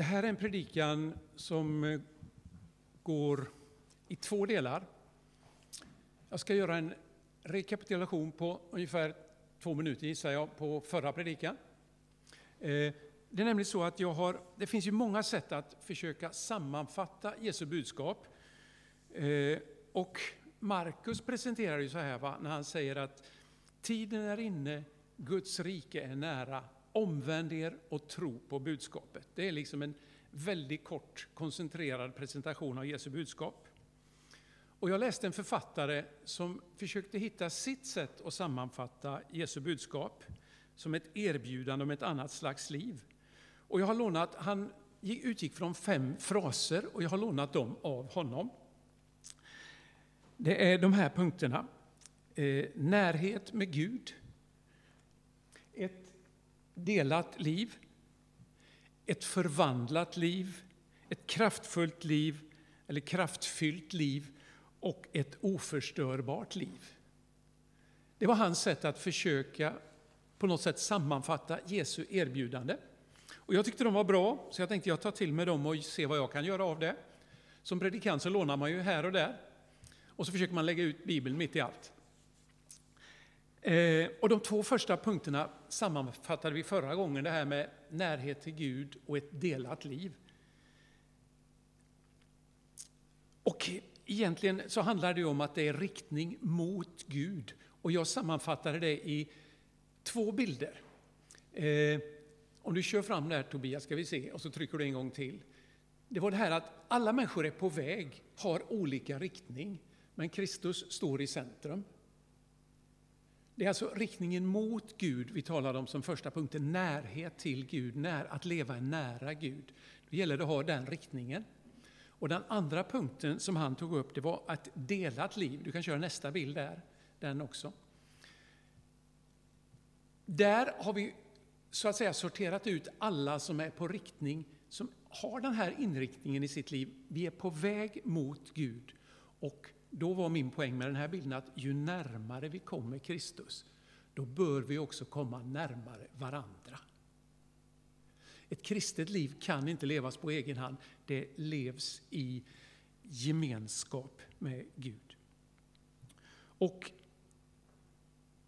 Det här är en predikan som eh, går i två delar. Jag ska göra en rekapitulation på ungefär två minuter gissar jag på förra predikan. Eh, det är nämligen så att jag har, det finns ju många sätt att försöka sammanfatta Jesu budskap. Eh, och Markus presenterar ju så här va, när han säger att tiden är inne, Guds rike är nära, omvänd er och tro på budskapet. Det är liksom en väldigt kort koncentrerad presentation av Jesu budskap. Och jag läste en författare som försökte hitta sitt sätt att sammanfatta Jesu budskap som ett erbjudande om ett annat slags liv. Och jag har lånat, han utgick från fem fraser och jag har lånat dem av honom. Det är de här punkterna. Eh, närhet med Gud. Delat liv. Ett förvandlat liv. Ett kraftfullt liv, eller kraftfyllt liv och ett oförstörbart liv. Det var hans sätt att försöka på något sätt sammanfatta Jesu erbjudande. Och jag tyckte de var bra, så jag tänkte jag tar till mig dem och se vad jag kan göra av det. Som predikant så lånar man ju här och där. Och så försöker man lägga ut Bibeln mitt i allt. Eh, och de två första punkterna sammanfattade vi förra gången, det här med närhet till Gud och ett delat liv. Och egentligen så handlar det om att det är riktning mot Gud. Och jag sammanfattade det i två bilder. Eh, om du kör fram där Tobias ska vi se, och så trycker du en gång till. Det var det här att alla människor är på väg, har olika riktning, men Kristus står i centrum. Det är alltså riktningen mot Gud vi talar om som första punkten, närhet till Gud, när, att leva nära Gud. Då gäller det att ha den riktningen. Och den andra punkten som han tog upp, det var ett delat liv. Du kan köra nästa bild där, den också. Där har vi så att säga sorterat ut alla som är på riktning, som har den här inriktningen i sitt liv. Vi är på väg mot Gud. Och då var min poäng med den här bilden att ju närmare vi kommer Kristus, då bör vi också komma närmare varandra. Ett kristet liv kan inte levas på egen hand, det levs i gemenskap med Gud. Och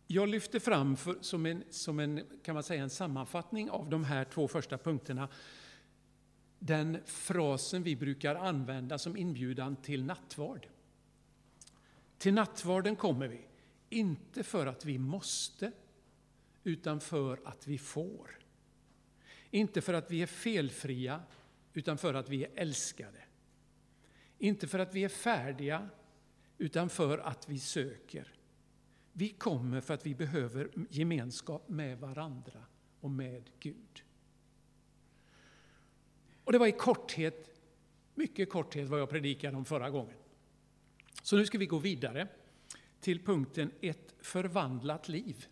jag lyfter fram för, som, en, som en, kan man säga, en sammanfattning av de här två första punkterna den frasen vi brukar använda som inbjudan till nattvard. Till nattvarden kommer vi, inte för att vi måste, utan för att vi får. Inte för att vi är felfria, utan för att vi är älskade. Inte för att vi är färdiga, utan för att vi söker. Vi kommer för att vi behöver gemenskap med varandra och med Gud. Och det var i korthet, mycket korthet, vad jag predikade om förra gången. Så nu ska vi gå vidare till punkten ett förvandlat liv.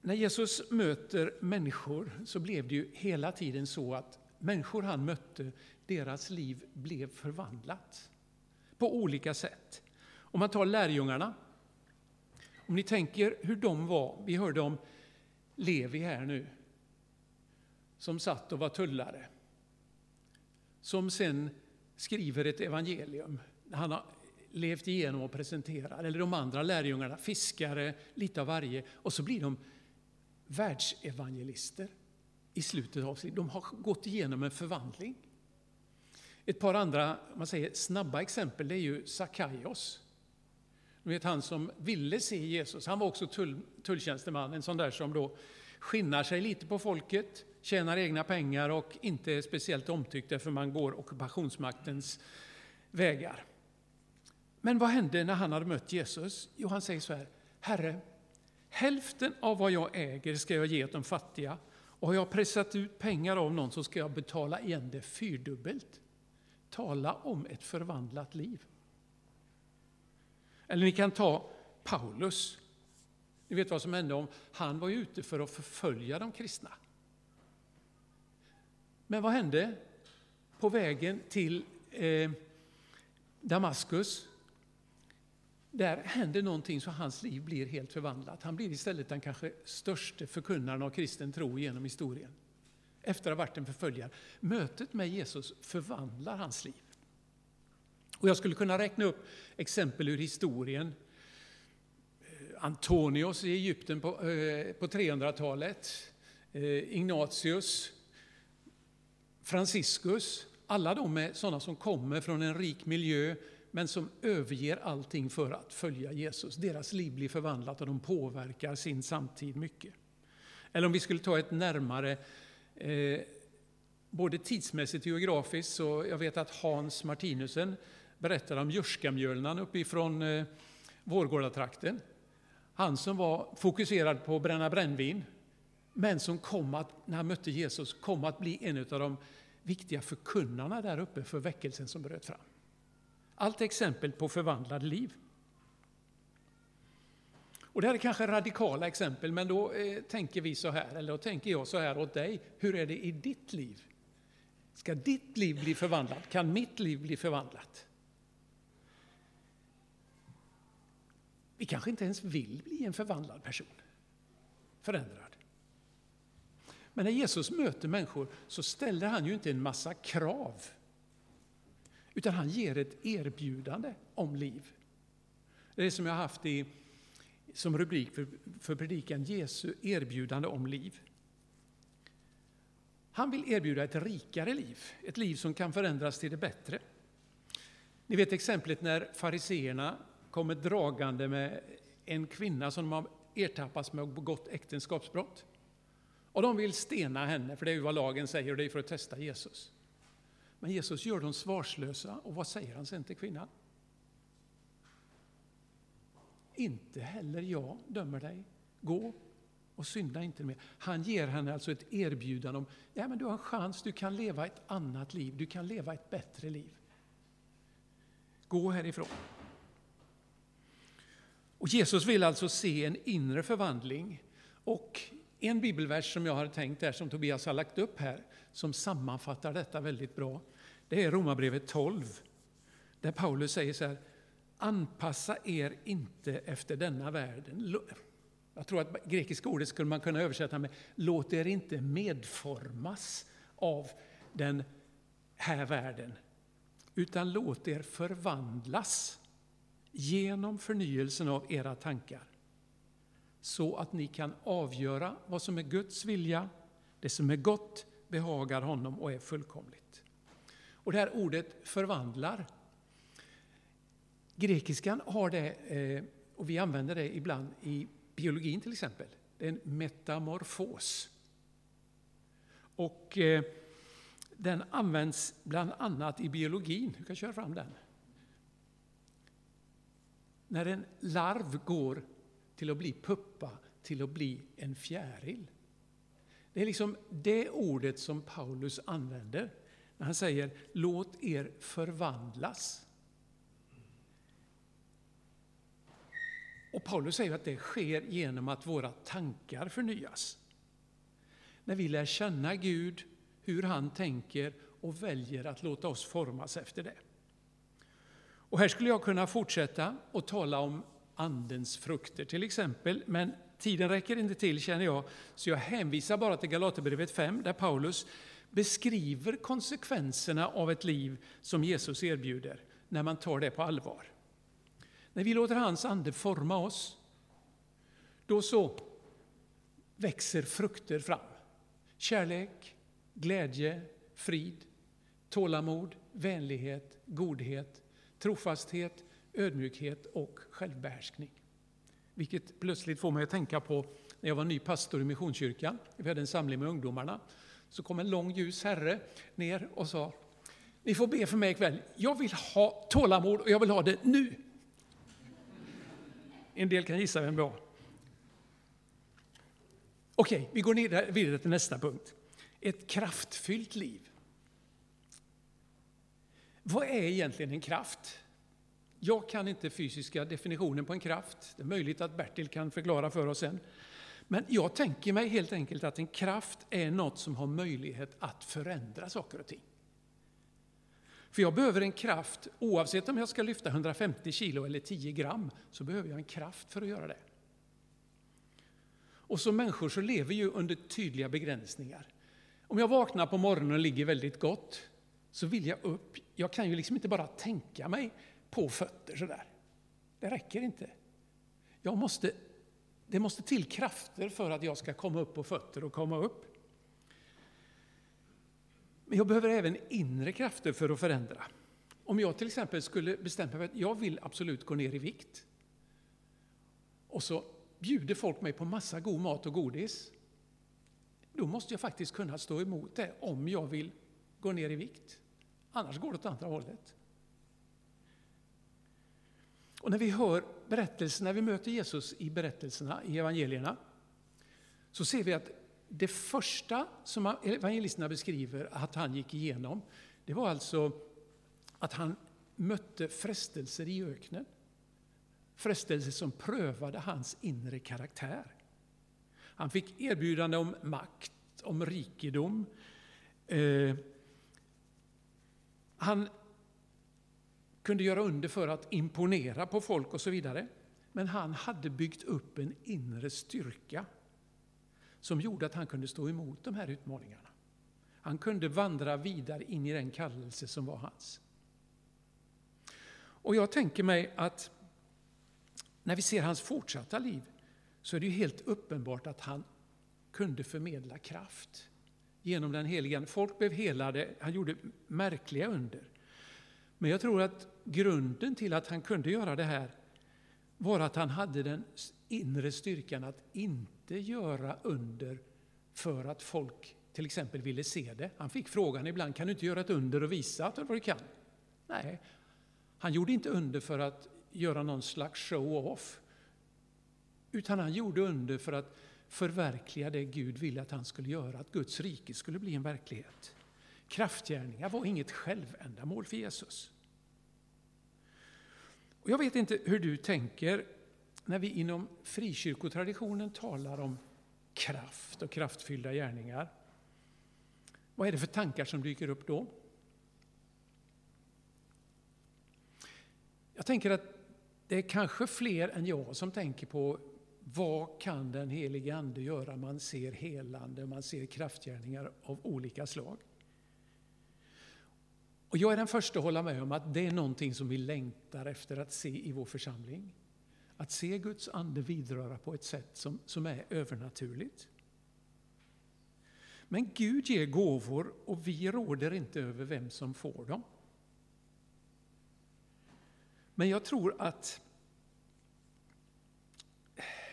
När Jesus möter människor så blev det ju hela tiden så att människor han mötte, deras liv blev förvandlat på olika sätt. Om man tar lärjungarna, om ni tänker hur de var, vi hörde om Levi här nu, som satt och var tullare, som sen skriver ett evangelium. Han har levt igenom och presenterar, eller de andra lärjungarna, fiskare, lite av varje, och så blir de världsevangelister i slutet av sitt De har gått igenom en förvandling. Ett par andra man säger, snabba exempel det är ju Sakaios. Du vet han som ville se Jesus. Han var också tull, tulltjänsteman, en sån där som då skinnar sig lite på folket, tjänar egna pengar och inte är speciellt omtyckt därför man går ockupationsmaktens vägar. Men vad hände när han hade mött Jesus? Jo, han säger så här, Herre, hälften av vad jag äger ska jag ge åt de fattiga och har jag pressat ut pengar av någon så ska jag betala igen det fyrdubbelt. Tala om ett förvandlat liv. Eller ni kan ta Paulus. Ni vet vad som hände om han var ute för att förfölja de kristna. Men vad hände på vägen till eh, Damaskus? Där händer någonting så hans liv blir helt förvandlat. Han blir istället den kanske största förkunnaren av kristen tro genom historien. efter att ha varit en förföljare. Mötet med Jesus förvandlar hans liv. Och jag skulle kunna räkna upp exempel ur historien. Eh, Antonios i Egypten på, eh, på 300-talet, eh, Ignatius, Franciscus. Alla de är sådana som kommer från en rik miljö men som överger allting för att följa Jesus. Deras liv blir förvandlat och de påverkar sin samtid mycket. Eller om vi skulle ta ett närmare, eh, både tidsmässigt och geografiskt, så jag vet att Hans Martinusen berättade om Jurskamjölnan uppifrån eh, Vårgårdatrakten. Han som var fokuserad på att bränna brännvin, men som kom att, när han mötte Jesus, kom att bli en av de viktiga förkunnarna där uppe för väckelsen som bröt fram. Allt exempel på förvandlade liv. Och det här är kanske radikala exempel, men då eh, tänker vi så här, eller då tänker jag så här åt dig. Hur är det i ditt liv? Ska ditt liv bli förvandlat? Kan mitt liv bli förvandlat? Vi kanske inte ens vill bli en förvandlad person, förändrad. Men när Jesus möter människor så ställer han ju inte en massa krav. Utan han ger ett erbjudande om liv. Det är det som jag har haft i, som rubrik för, för predikan, Jesu erbjudande om liv. Han vill erbjuda ett rikare liv, ett liv som kan förändras till det bättre. Ni vet exemplet när fariseerna kommer dragande med en kvinna som de har ertappats med och begått äktenskapsbrott. Och de vill stena henne, för det är ju vad lagen säger och det är för att testa Jesus. Men Jesus gör dem svarslösa och vad säger han sen till kvinnan? Inte heller jag dömer dig. Gå och synda inte mer. Han ger henne alltså ett erbjudande om ja, men du har en chans, du kan leva ett annat liv, du kan leva ett bättre liv. Gå härifrån. Och Jesus vill alltså se en inre förvandling. Och en bibelvers som jag har tänkt där, som Tobias har lagt upp här, som sammanfattar detta väldigt bra, det är Romarbrevet 12, där Paulus säger så här, anpassa er inte efter denna världen. Jag tror att grekiska ordet skulle man kunna översätta med, låt er inte medformas av den här världen, utan låt er förvandlas genom förnyelsen av era tankar så att ni kan avgöra vad som är Guds vilja, det som är gott, behagar honom och är fullkomligt. Och det här ordet förvandlar, grekiskan har det, eh, och vi använder det ibland i biologin till exempel, det är en metamorfos. Och eh, den används bland annat i biologin, du kan köra fram den. När en larv går till att bli puppa, till att bli en fjäril. Det är liksom det ordet som Paulus använder när han säger låt er förvandlas. Och Paulus säger att det sker genom att våra tankar förnyas. När vi lär känna Gud, hur han tänker och väljer att låta oss formas efter det. Och här skulle jag kunna fortsätta och tala om Andens frukter till exempel, men tiden räcker inte till känner jag, så jag hänvisar bara till Galaterbrevet 5 där Paulus beskriver konsekvenserna av ett liv som Jesus erbjuder, när man tar det på allvar. När vi låter hans ande forma oss, då så växer frukter fram. Kärlek, glädje, frid, tålamod, vänlighet, godhet, trofasthet, ödmjukhet och självbehärskning. Vilket plötsligt får mig att tänka på när jag var ny pastor i Missionskyrkan. Vi hade en samling med ungdomarna. Så kom en lång ljus herre ner och sa, ni får be för mig ikväll. Jag vill ha tålamod och jag vill ha det nu. En del kan gissa vem det var. Okej, vi går vidare till nästa punkt. Ett kraftfyllt liv. Vad är egentligen en kraft? Jag kan inte fysiska definitionen på en kraft. Det är möjligt att Bertil kan förklara för oss sen. Men jag tänker mig helt enkelt att en kraft är något som har möjlighet att förändra saker och ting. För jag behöver en kraft, oavsett om jag ska lyfta 150 kilo eller 10 gram, så behöver jag en kraft för att göra det. Och som människor så lever vi under tydliga begränsningar. Om jag vaknar på morgonen och ligger väldigt gott så vill jag upp. Jag kan ju liksom inte bara tänka mig på fötter sådär. Det räcker inte. Jag måste, det måste till krafter för att jag ska komma upp på fötter och komma upp. Men jag behöver även inre krafter för att förändra. Om jag till exempel skulle bestämma mig att jag vill absolut gå ner i vikt. Och så bjuder folk mig på massa god mat och godis. Då måste jag faktiskt kunna stå emot det om jag vill gå ner i vikt. Annars går det åt andra hållet. Och när vi hör berättelserna, när vi möter Jesus i berättelserna i evangelierna, så ser vi att det första som evangelisterna beskriver att han gick igenom, det var alltså att han mötte frestelser i öknen. Frestelser som prövade hans inre karaktär. Han fick erbjudande om makt, om rikedom. Eh, han kunde göra under för att imponera på folk och så vidare. Men han hade byggt upp en inre styrka som gjorde att han kunde stå emot de här utmaningarna. Han kunde vandra vidare in i den kallelse som var hans. Och jag tänker mig att när vi ser hans fortsatta liv så är det ju helt uppenbart att han kunde förmedla kraft genom den heliga Folk blev helade, han gjorde märkliga under. Men jag tror att grunden till att han kunde göra det här var att han hade den inre styrkan att inte göra under för att folk till exempel ville se det. Han fick frågan ibland, kan du inte göra ett under och visa att vad du kan? Nej, han gjorde inte under för att göra någon slags show-off. Utan han gjorde under för att förverkliga det Gud ville att han skulle göra, att Guds rike skulle bli en verklighet. Kraftgärningar var inget självändamål för Jesus. Och jag vet inte hur du tänker när vi inom frikyrkotraditionen talar om kraft och kraftfyllda gärningar. Vad är det för tankar som dyker upp då? Jag tänker att det är kanske fler än jag som tänker på vad kan den helige Ande göra? Man ser helande, man ser kraftgärningar av olika slag. Och jag är den första att hålla med om att det är någonting som vi längtar efter att se i vår församling. Att se Guds ande vidröra på ett sätt som, som är övernaturligt. Men Gud ger gåvor och vi råder inte över vem som får dem. Men jag tror att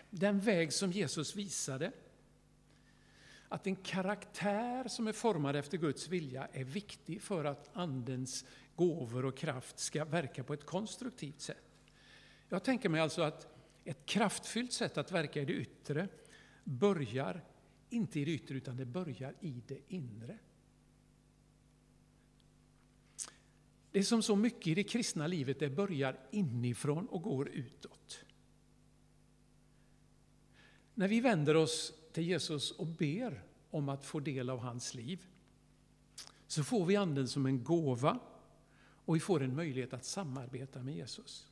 den väg som Jesus visade, att en karaktär som är formad efter Guds vilja är viktig för att Andens gåvor och kraft ska verka på ett konstruktivt sätt. Jag tänker mig alltså att ett kraftfyllt sätt att verka i det yttre börjar inte i det yttre, utan det börjar i det inre. Det är som så mycket i det kristna livet, det börjar inifrån och går utåt. När vi vänder oss till Jesus och ber om att få del av hans liv, så får vi Anden som en gåva och vi får en möjlighet att samarbeta med Jesus.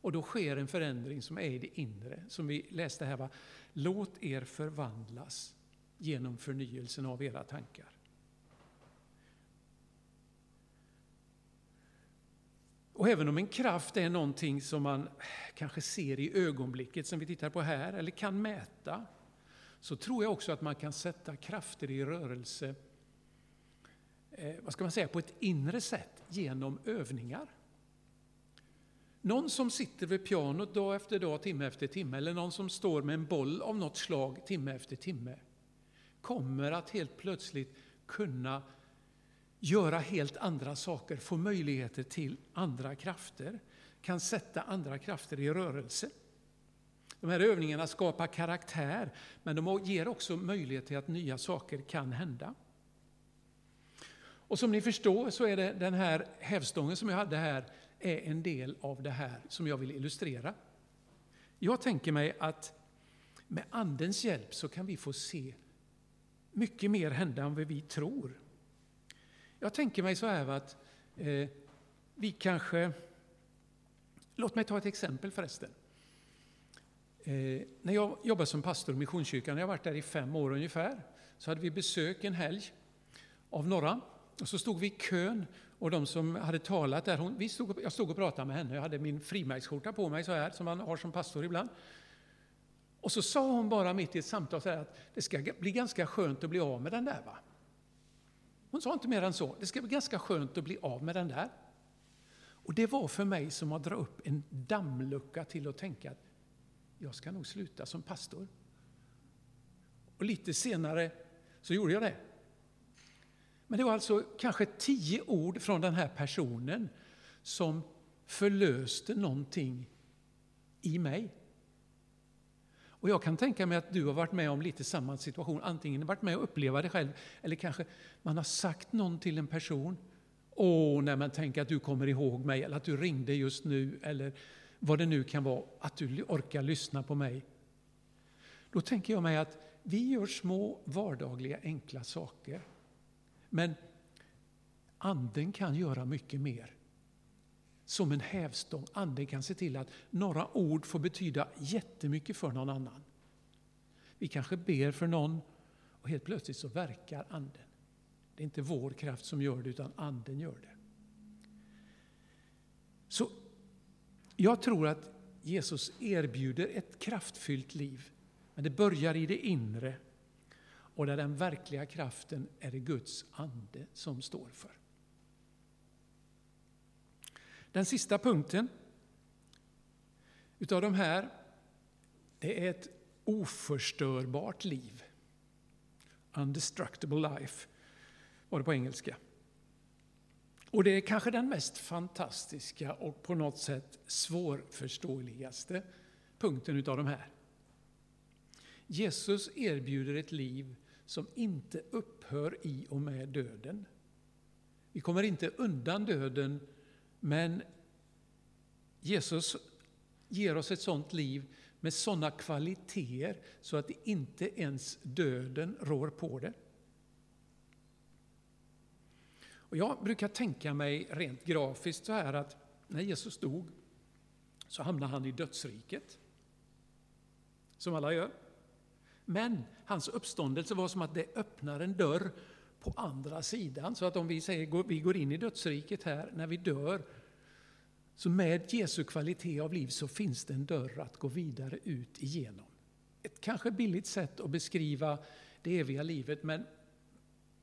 Och då sker en förändring som är i det inre, som vi läste här. Va? Låt er förvandlas genom förnyelsen av era tankar. Och även om en kraft är någonting som man kanske ser i ögonblicket, som vi tittar på här, eller kan mäta, så tror jag också att man kan sätta krafter i rörelse eh, vad ska man säga, på ett inre sätt genom övningar. Någon som sitter vid pianot dag efter dag, timme efter timme, eller någon som står med en boll av något slag timme efter timme, kommer att helt plötsligt kunna göra helt andra saker, få möjligheter till andra krafter, kan sätta andra krafter i rörelse. De här övningarna skapar karaktär, men de ger också möjlighet till att nya saker kan hända. Och som ni förstår så är det den här hävstången som jag hade här är en del av det här som jag vill illustrera. Jag tänker mig att med Andens hjälp så kan vi få se mycket mer hända än vad vi tror. Jag tänker mig så här att eh, vi kanske... Låt mig ta ett exempel förresten. Eh, när jag jobbade som pastor i Missionskyrkan, jag har varit där i fem år ungefär, så hade vi besök en helg av några. Och så stod vi i kön och de som hade talat där, hon, vi stod, jag stod och pratade med henne, jag hade min frimärksskjorta på mig så här, som man har som pastor ibland. Och så sa hon bara mitt i ett samtal så att det ska bli ganska skönt att bli av med den där. Va? Hon sa inte mer än så, det ska bli ganska skönt att bli av med den där. Och det var för mig som att dra upp en dammlucka till att tänka att jag ska nog sluta som pastor. Och lite senare så gjorde jag det. Men det var alltså kanske tio ord från den här personen som förlöste någonting i mig. Och jag kan tänka mig att du har varit med om lite samma situation, antingen varit med och uppleva det själv, eller kanske man har sagt någon till en person, åh, när man tänker att du kommer ihåg mig, eller att du ringde just nu, eller vad det nu kan vara, att du orkar lyssna på mig. Då tänker jag mig att vi gör små vardagliga enkla saker. Men Anden kan göra mycket mer. Som en hävstång. Anden kan se till att några ord får betyda jättemycket för någon annan. Vi kanske ber för någon och helt plötsligt så verkar Anden. Det är inte vår kraft som gör det, utan Anden gör det. Så jag tror att Jesus erbjuder ett kraftfyllt liv men det börjar i det inre och där den verkliga kraften är det Guds ande som står för. Den sista punkten utav de här, det är ett oförstörbart liv. Undestructible life var det på engelska. Och det är kanske den mest fantastiska och på något sätt svårförståeligaste punkten utav de här. Jesus erbjuder ett liv som inte upphör i och med döden. Vi kommer inte undan döden, men Jesus ger oss ett sådant liv med sådana kvaliteter så att inte ens döden rår på det. Och jag brukar tänka mig rent grafiskt så här att när Jesus dog så hamnade han i dödsriket. Som alla gör. Men hans uppståndelse var som att det öppnar en dörr på andra sidan. Så att om vi säger vi går in i dödsriket här, när vi dör, så med Jesu kvalitet av liv så finns det en dörr att gå vidare ut igenom. Ett kanske billigt sätt att beskriva det eviga livet, men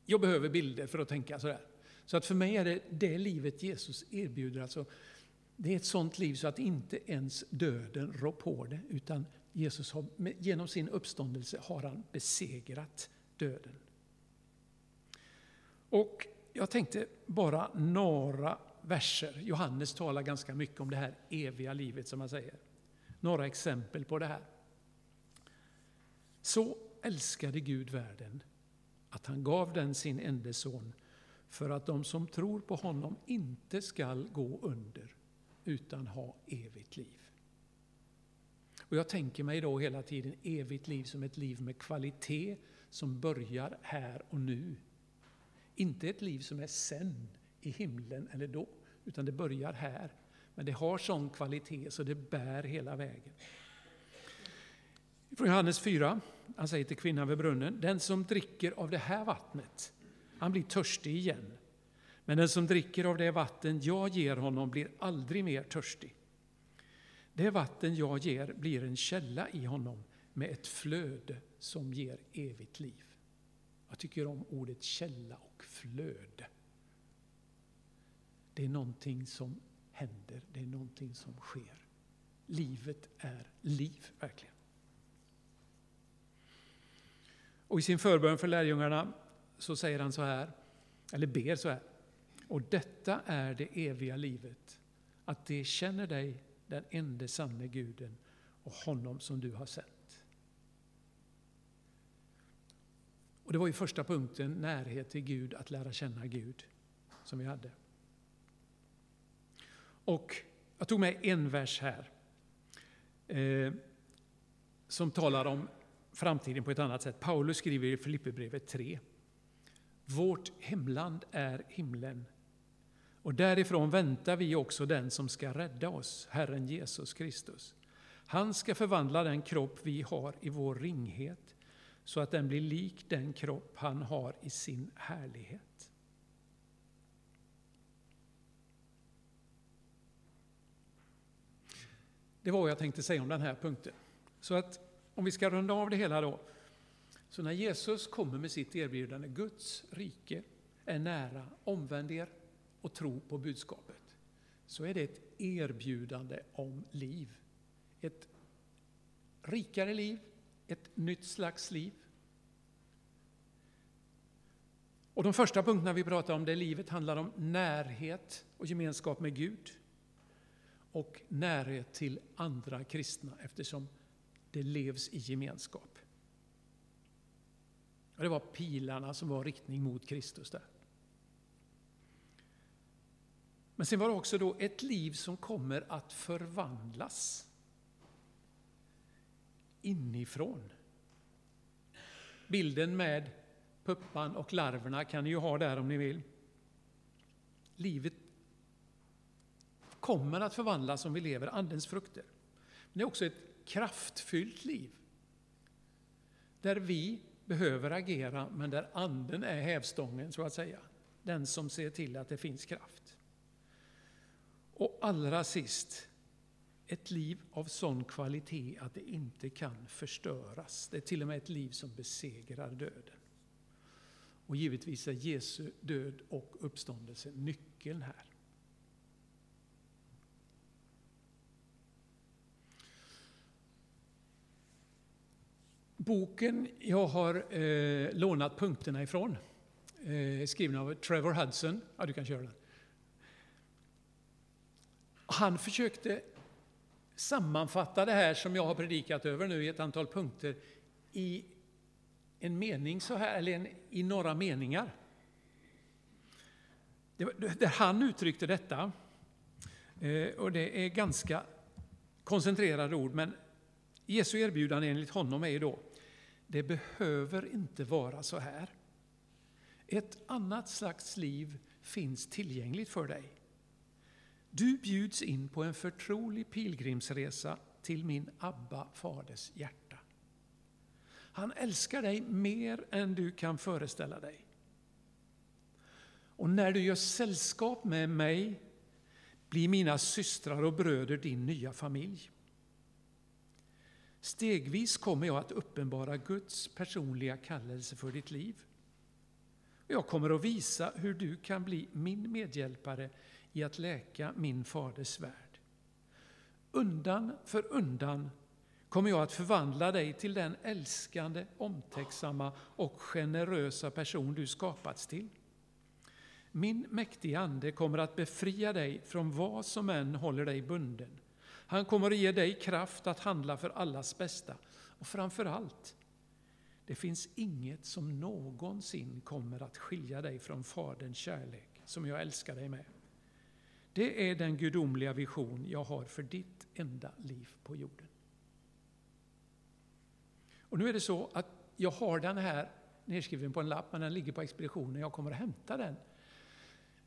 jag behöver bilder för att tänka sådär. Så att för mig är det det livet Jesus erbjuder. Alltså, det är ett sånt liv så att inte ens döden rår på det, utan Jesus har, genom sin uppståndelse har han besegrat döden. Och jag tänkte bara några verser. Johannes talar ganska mycket om det här eviga livet som han säger. Några exempel på det här. Så älskade Gud världen att han gav den sin enda son för att de som tror på honom inte skall gå under utan ha evigt liv. Och jag tänker mig då hela tiden evigt liv som ett liv med kvalitet som börjar här och nu. Inte ett liv som är sen, i himlen eller då, utan det börjar här. Men det har sån kvalitet så det bär hela vägen. Från Johannes 4, han säger till kvinnan vid brunnen, den som dricker av det här vattnet, han blir törstig igen. Men den som dricker av det vatten jag ger honom blir aldrig mer törstig. Det vatten jag ger blir en källa i honom med ett flöde som ger evigt liv. Jag tycker om ordet källa och flöde. Det är någonting som händer, det är någonting som sker. Livet är liv, verkligen. Och i sin förbön för lärjungarna så säger han så här, eller ber så här. Och detta är det eviga livet, att de känner dig, den enda sanne guden och honom som du har sett. Och Det var ju första punkten, närhet till Gud, att lära känna Gud, som vi hade. Och jag tog med en vers här, eh, som talar om framtiden på ett annat sätt. Paulus skriver i Filipperbrevet 3. Vårt hemland är himlen. Och därifrån väntar vi också den som ska rädda oss, Herren Jesus Kristus. Han ska förvandla den kropp vi har i vår ringhet så att den blir lik den kropp han har i sin härlighet. Det var vad jag tänkte säga om den här punkten. Så att om vi ska runda av det hela då så när Jesus kommer med sitt erbjudande, Guds rike är nära, omvänd er och tro på budskapet. Så är det ett erbjudande om liv. Ett rikare liv, ett nytt slags liv. Och de första punkterna vi pratar om, det livet handlar om närhet och gemenskap med Gud och närhet till andra kristna eftersom det levs i gemenskap. Och det var pilarna som var riktning mot Kristus där. Men sen var det också då ett liv som kommer att förvandlas inifrån. Bilden med puppan och larverna kan ni ju ha där om ni vill. Livet kommer att förvandlas om vi lever Andens frukter. Men det är också ett kraftfyllt liv. Där vi behöver agera, men där Anden är hävstången, så att säga. Den som ser till att det finns kraft. Och allra sist, ett liv av sån kvalitet att det inte kan förstöras. Det är till och med ett liv som besegrar döden. Och givetvis är Jesu död och uppståndelse nyckeln här. Boken jag har eh, lånat punkterna ifrån, eh, skriven av Trevor Hudson. Ja, du kan köra den. Han försökte sammanfatta det här som jag har predikat över nu i ett antal punkter i en mening så här, eller en, i några meningar. Det, där han uttryckte detta, eh, och det är ganska koncentrerade ord, men Jesu erbjudande enligt honom är ju då, det behöver inte vara så här. Ett annat slags liv finns tillgängligt för dig. Du bjuds in på en förtrolig pilgrimsresa till min Abba faders hjärta. Han älskar dig mer än du kan föreställa dig. Och när du gör sällskap med mig blir mina systrar och bröder din nya familj. Stegvis kommer jag att uppenbara Guds personliga kallelse för ditt liv. Jag kommer att visa hur du kan bli min medhjälpare i att läka min faders värld. Undan för undan kommer jag att förvandla dig till den älskande, omtänksamma och generösa person du skapats till. Min mäktiga Ande kommer att befria dig från vad som än håller dig bunden. Han kommer att ge dig kraft att handla för allas bästa. Och framför allt, det finns inget som någonsin kommer att skilja dig från Faderns kärlek, som jag älskar dig med. Det är den gudomliga vision jag har för ditt enda liv på jorden. Och nu är det så att jag har den här nedskriven på en lapp, men den ligger på expeditionen. Jag kommer att hämta den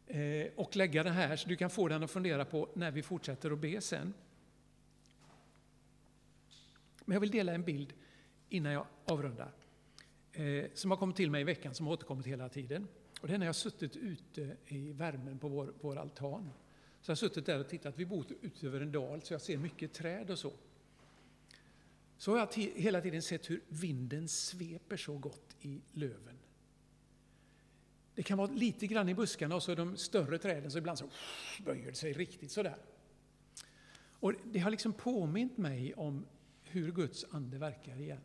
eh, och lägga den här, så du kan få den att fundera på när vi fortsätter att be sen. Men jag vill dela en bild innan jag avrundar, eh, som har kommit till mig i veckan, som har återkommit hela tiden. Och det är när jag har suttit ute i värmen på vår, vår altan. Så jag har suttit där och tittat, vi bor ute över en dal, så jag ser mycket träd och så. Så har jag hela tiden sett hur vinden sveper så gott i löven. Det kan vara lite grann i buskarna och så de större träden, så ibland så böjer det sig riktigt sådär. Och det har liksom påmint mig om hur Guds ande verkar igen.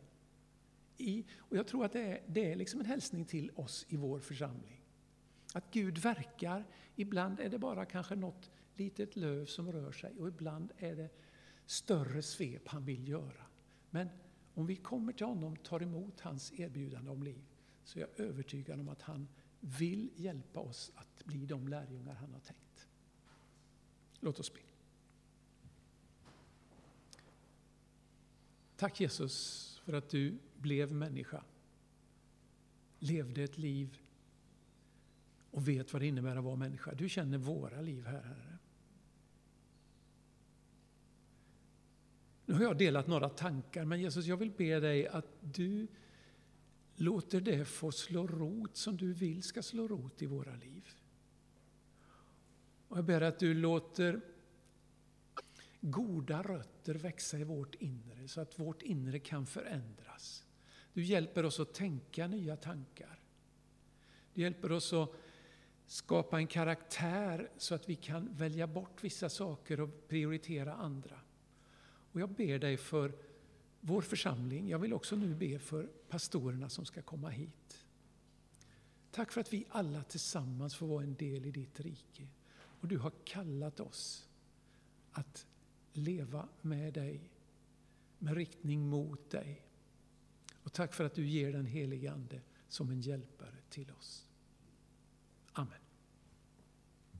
I, och jag tror att det är, det är liksom en hälsning till oss i vår församling. Att Gud verkar, ibland är det bara kanske något litet löv som rör sig och ibland är det större svep han vill göra. Men om vi kommer till honom och tar emot hans erbjudande om liv så är jag övertygad om att han vill hjälpa oss att bli de lärjungar han har tänkt. Låt oss be. Tack Jesus för att du blev människa, levde ett liv och vet vad det innebär att vara människa. Du känner våra liv här, Herre. Nu har jag delat några tankar, men Jesus, jag vill be dig att du låter det få slå rot som du vill ska slå rot i våra liv. Och jag ber att du låter goda rötter växa i vårt inre så att vårt inre kan förändras. Du hjälper oss att tänka nya tankar. Du hjälper oss att skapa en karaktär så att vi kan välja bort vissa saker och prioritera andra. Och jag ber dig för vår församling. Jag vill också nu be för pastorerna som ska komma hit. Tack för att vi alla tillsammans får vara en del i ditt rike. Och du har kallat oss att leva med dig, med riktning mot dig. Och tack för att du ger den helige Ande som en hjälpare till oss. Amen.